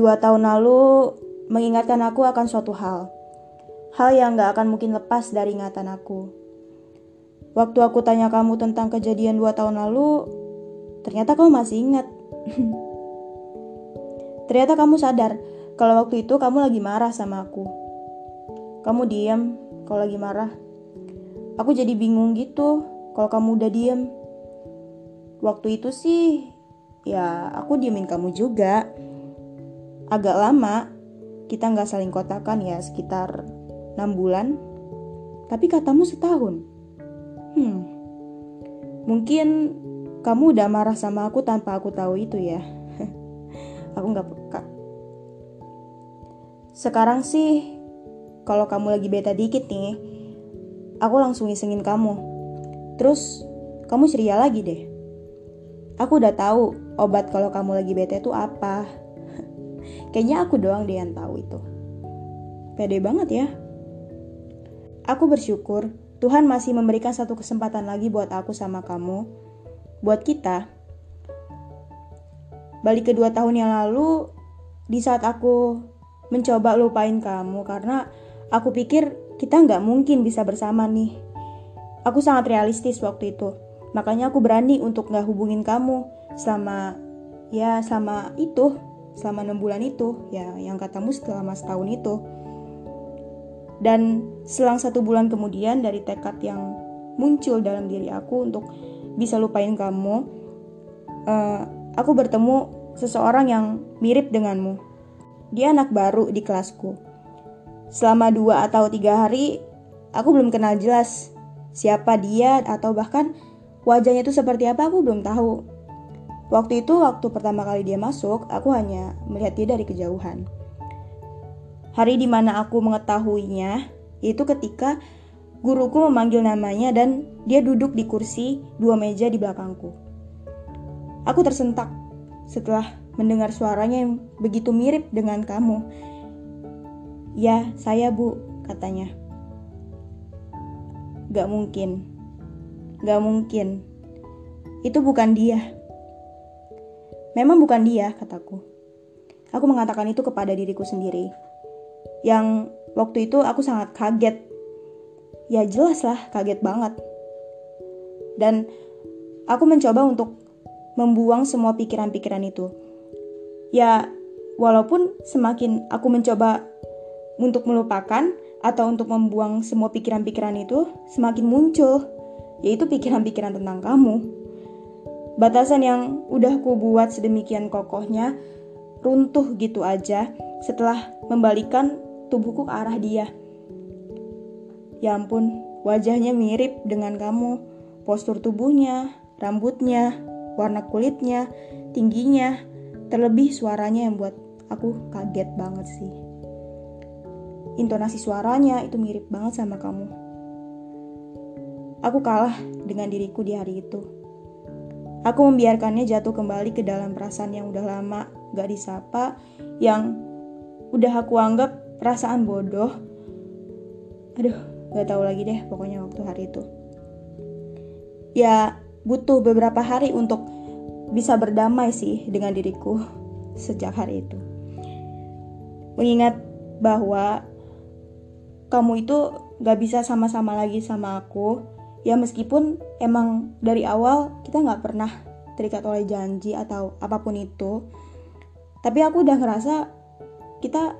dua tahun lalu mengingatkan aku akan suatu hal. Hal yang gak akan mungkin lepas dari ingatan aku. Waktu aku tanya kamu tentang kejadian dua tahun lalu, ternyata kamu masih ingat. ternyata kamu sadar kalau waktu itu kamu lagi marah sama aku. Kamu diam kalau lagi marah. Aku jadi bingung gitu kalau kamu udah diem. Waktu itu sih, ya aku diemin kamu juga. Agak lama, kita nggak saling kotakan ya sekitar 6 bulan. Tapi katamu setahun. Hmm, mungkin kamu udah marah sama aku tanpa aku tahu itu ya. aku nggak peka. Sekarang sih, kalau kamu lagi beta dikit nih, aku langsung isengin kamu. Terus, kamu ceria lagi deh. Aku udah tahu obat kalau kamu lagi bete itu apa. Kayaknya aku doang deh yang tahu itu. Pede banget ya. Aku bersyukur Tuhan masih memberikan satu kesempatan lagi buat aku sama kamu, buat kita. Balik kedua tahun yang lalu, di saat aku mencoba lupain kamu karena aku pikir kita nggak mungkin bisa bersama nih. Aku sangat realistis waktu itu, makanya aku berani untuk nggak hubungin kamu selama ya selama itu, selama enam bulan itu, ya yang katamu selama setahun itu. Dan selang satu bulan kemudian dari tekad yang muncul dalam diri aku untuk bisa lupain kamu, uh, aku bertemu seseorang yang mirip denganmu. Dia anak baru di kelasku. Selama dua atau tiga hari, aku belum kenal jelas siapa dia atau bahkan wajahnya itu seperti apa aku belum tahu. Waktu itu, waktu pertama kali dia masuk, aku hanya melihat dia dari kejauhan. Hari di mana aku mengetahuinya yaitu ketika guruku memanggil namanya dan dia duduk di kursi dua meja di belakangku. Aku tersentak setelah mendengar suaranya yang begitu mirip dengan kamu. Ya, saya bu, katanya. Gak mungkin. Gak mungkin. Itu bukan dia. Memang bukan dia, kataku. Aku mengatakan itu kepada diriku sendiri yang waktu itu aku sangat kaget. Ya jelas lah kaget banget. Dan aku mencoba untuk membuang semua pikiran-pikiran itu. Ya walaupun semakin aku mencoba untuk melupakan atau untuk membuang semua pikiran-pikiran itu semakin muncul yaitu pikiran-pikiran tentang kamu. Batasan yang udah ku buat sedemikian kokohnya runtuh gitu aja setelah membalikan tubuhku ke arah dia. Ya ampun, wajahnya mirip dengan kamu. Postur tubuhnya, rambutnya, warna kulitnya, tingginya, terlebih suaranya yang buat aku kaget banget sih. Intonasi suaranya itu mirip banget sama kamu. Aku kalah dengan diriku di hari itu. Aku membiarkannya jatuh kembali ke dalam perasaan yang udah lama gak disapa, yang udah aku anggap perasaan bodoh. Aduh gak tahu lagi deh pokoknya waktu hari itu. Ya butuh beberapa hari untuk bisa berdamai sih dengan diriku sejak hari itu. Mengingat bahwa kamu itu gak bisa sama-sama lagi sama aku ya meskipun emang dari awal kita gak pernah terikat oleh janji atau apa pun itu tapi aku udah ngerasa kita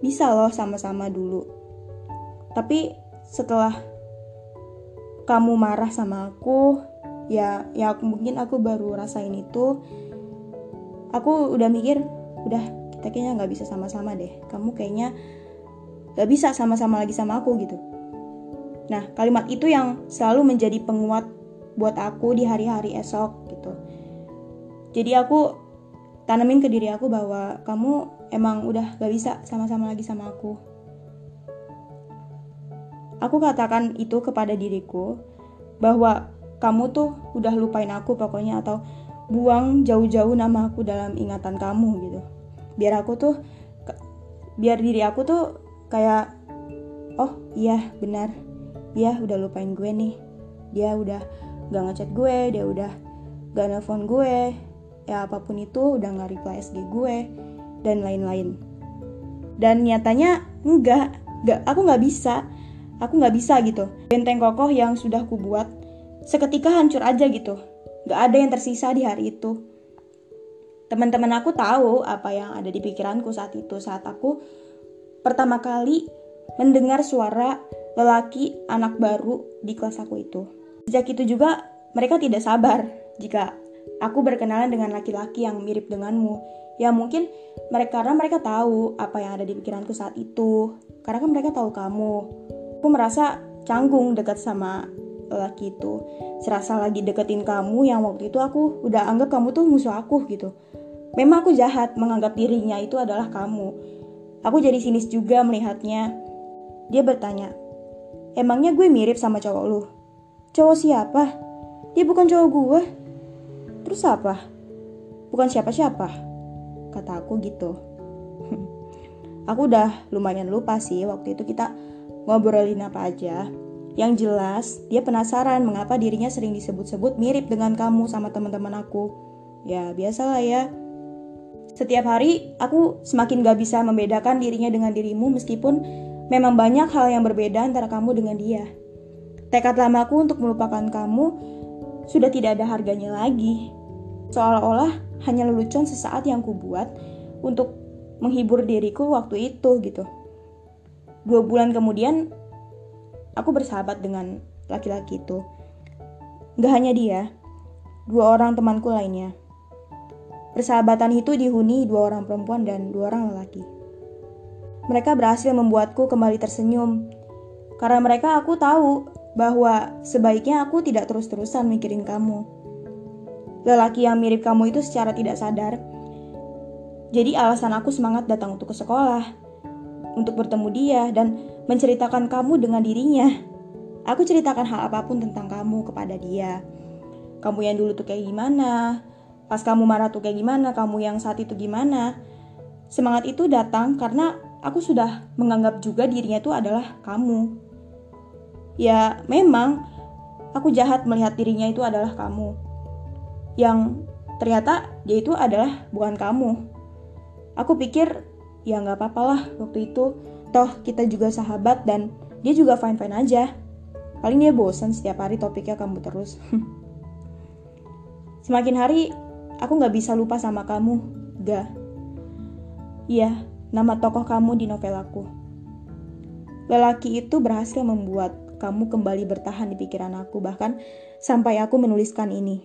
bisa loh sama-sama dulu. Tapi setelah kamu marah sama aku, ya ya mungkin aku baru rasain itu. Aku udah mikir, udah kita kayaknya nggak bisa sama-sama deh. Kamu kayaknya nggak bisa sama-sama lagi sama aku gitu. Nah kalimat itu yang selalu menjadi penguat buat aku di hari-hari esok gitu. Jadi aku tanemin ke diri aku bahwa kamu emang udah gak bisa sama-sama lagi sama aku. Aku katakan itu kepada diriku bahwa kamu tuh udah lupain aku pokoknya atau buang jauh-jauh nama aku dalam ingatan kamu gitu. Biar aku tuh biar diri aku tuh kayak oh iya benar dia udah lupain gue nih dia udah gak ngechat gue dia udah gak nelfon gue ya apa pun itu udah gak reply SG gue dan lain-lain. Dan nyatanya enggak, enggak aku nggak bisa. Aku nggak bisa gitu. Benteng kokoh yang sudah kubuat seketika hancur aja gitu. Gak ada yang tersisa di hari itu. Teman-teman aku tahu apa yang ada di pikiranku saat itu, saat aku pertama kali mendengar suara lelaki anak baru di kelas aku itu. Sejak itu juga mereka tidak sabar jika aku berkenalan dengan laki-laki yang mirip denganmu. Ya mungkin mereka karena mereka tahu apa yang ada di pikiranku saat itu. Karena kan mereka tahu kamu. Aku merasa canggung dekat sama laki itu. Serasa lagi deketin kamu yang waktu itu aku udah anggap kamu tuh musuh aku gitu. Memang aku jahat menganggap dirinya itu adalah kamu. Aku jadi sinis juga melihatnya. Dia bertanya, Emangnya gue mirip sama cowok lu? Cowok siapa? Dia bukan cowok gue. Terus apa? Bukan siapa-siapa. Kata aku gitu. aku udah lumayan lupa sih waktu itu kita ngobrolin apa aja. Yang jelas, dia penasaran mengapa dirinya sering disebut-sebut mirip dengan kamu sama teman-teman aku. Ya, biasalah ya. Setiap hari, aku semakin gak bisa membedakan dirinya dengan dirimu meskipun Memang banyak hal yang berbeda antara kamu dengan dia. Tekad lamaku untuk melupakan kamu sudah tidak ada harganya lagi. Seolah-olah hanya lelucon sesaat yang kubuat untuk menghibur diriku waktu itu gitu. Dua bulan kemudian, aku bersahabat dengan laki-laki itu. Gak hanya dia, dua orang temanku lainnya. Persahabatan itu dihuni dua orang perempuan dan dua orang lelaki. Mereka berhasil membuatku kembali tersenyum. Karena mereka aku tahu bahwa sebaiknya aku tidak terus-terusan mikirin kamu. Lelaki yang mirip kamu itu secara tidak sadar. Jadi alasan aku semangat datang untuk ke sekolah. Untuk bertemu dia dan menceritakan kamu dengan dirinya. Aku ceritakan hal apa pun tentang kamu kepada dia. Kamu yang dulu tuh kayak gimana? Pas kamu marah tuh kayak gimana? Kamu yang saat itu gimana? Semangat itu datang karena aku sudah menganggap juga dirinya itu adalah kamu. Ya, memang aku jahat melihat dirinya itu adalah kamu. Yang ternyata dia itu adalah bukan kamu. Aku pikir ya nggak apa-apa lah waktu itu. Toh kita juga sahabat dan dia juga fine-fine aja. Paling dia bosan setiap hari topiknya kamu terus. Semakin hari aku nggak bisa lupa sama kamu, gak. Iya, nama tokoh kamu di novel aku. Lelaki itu berhasil membuat kamu kembali bertahan di pikiran aku, bahkan sampai aku menuliskan ini.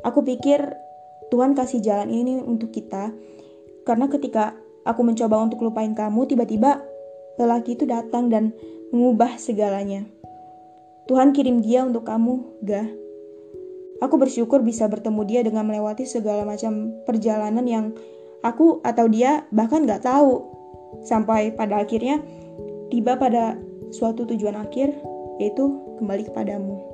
Aku pikir Tuhan kasih jalan ini untuk kita, karena ketika aku mencoba untuk lupain kamu, tiba-tiba lelaki itu datang dan mengubah segalanya. Tuhan kirim dia untuk kamu, Gah. Aku bersyukur bisa bertemu dia dengan melewati segala macam perjalanan yang aku atau dia bahkan nggak tahu sampai pada akhirnya tiba pada suatu tujuan akhir yaitu kembali kepadamu.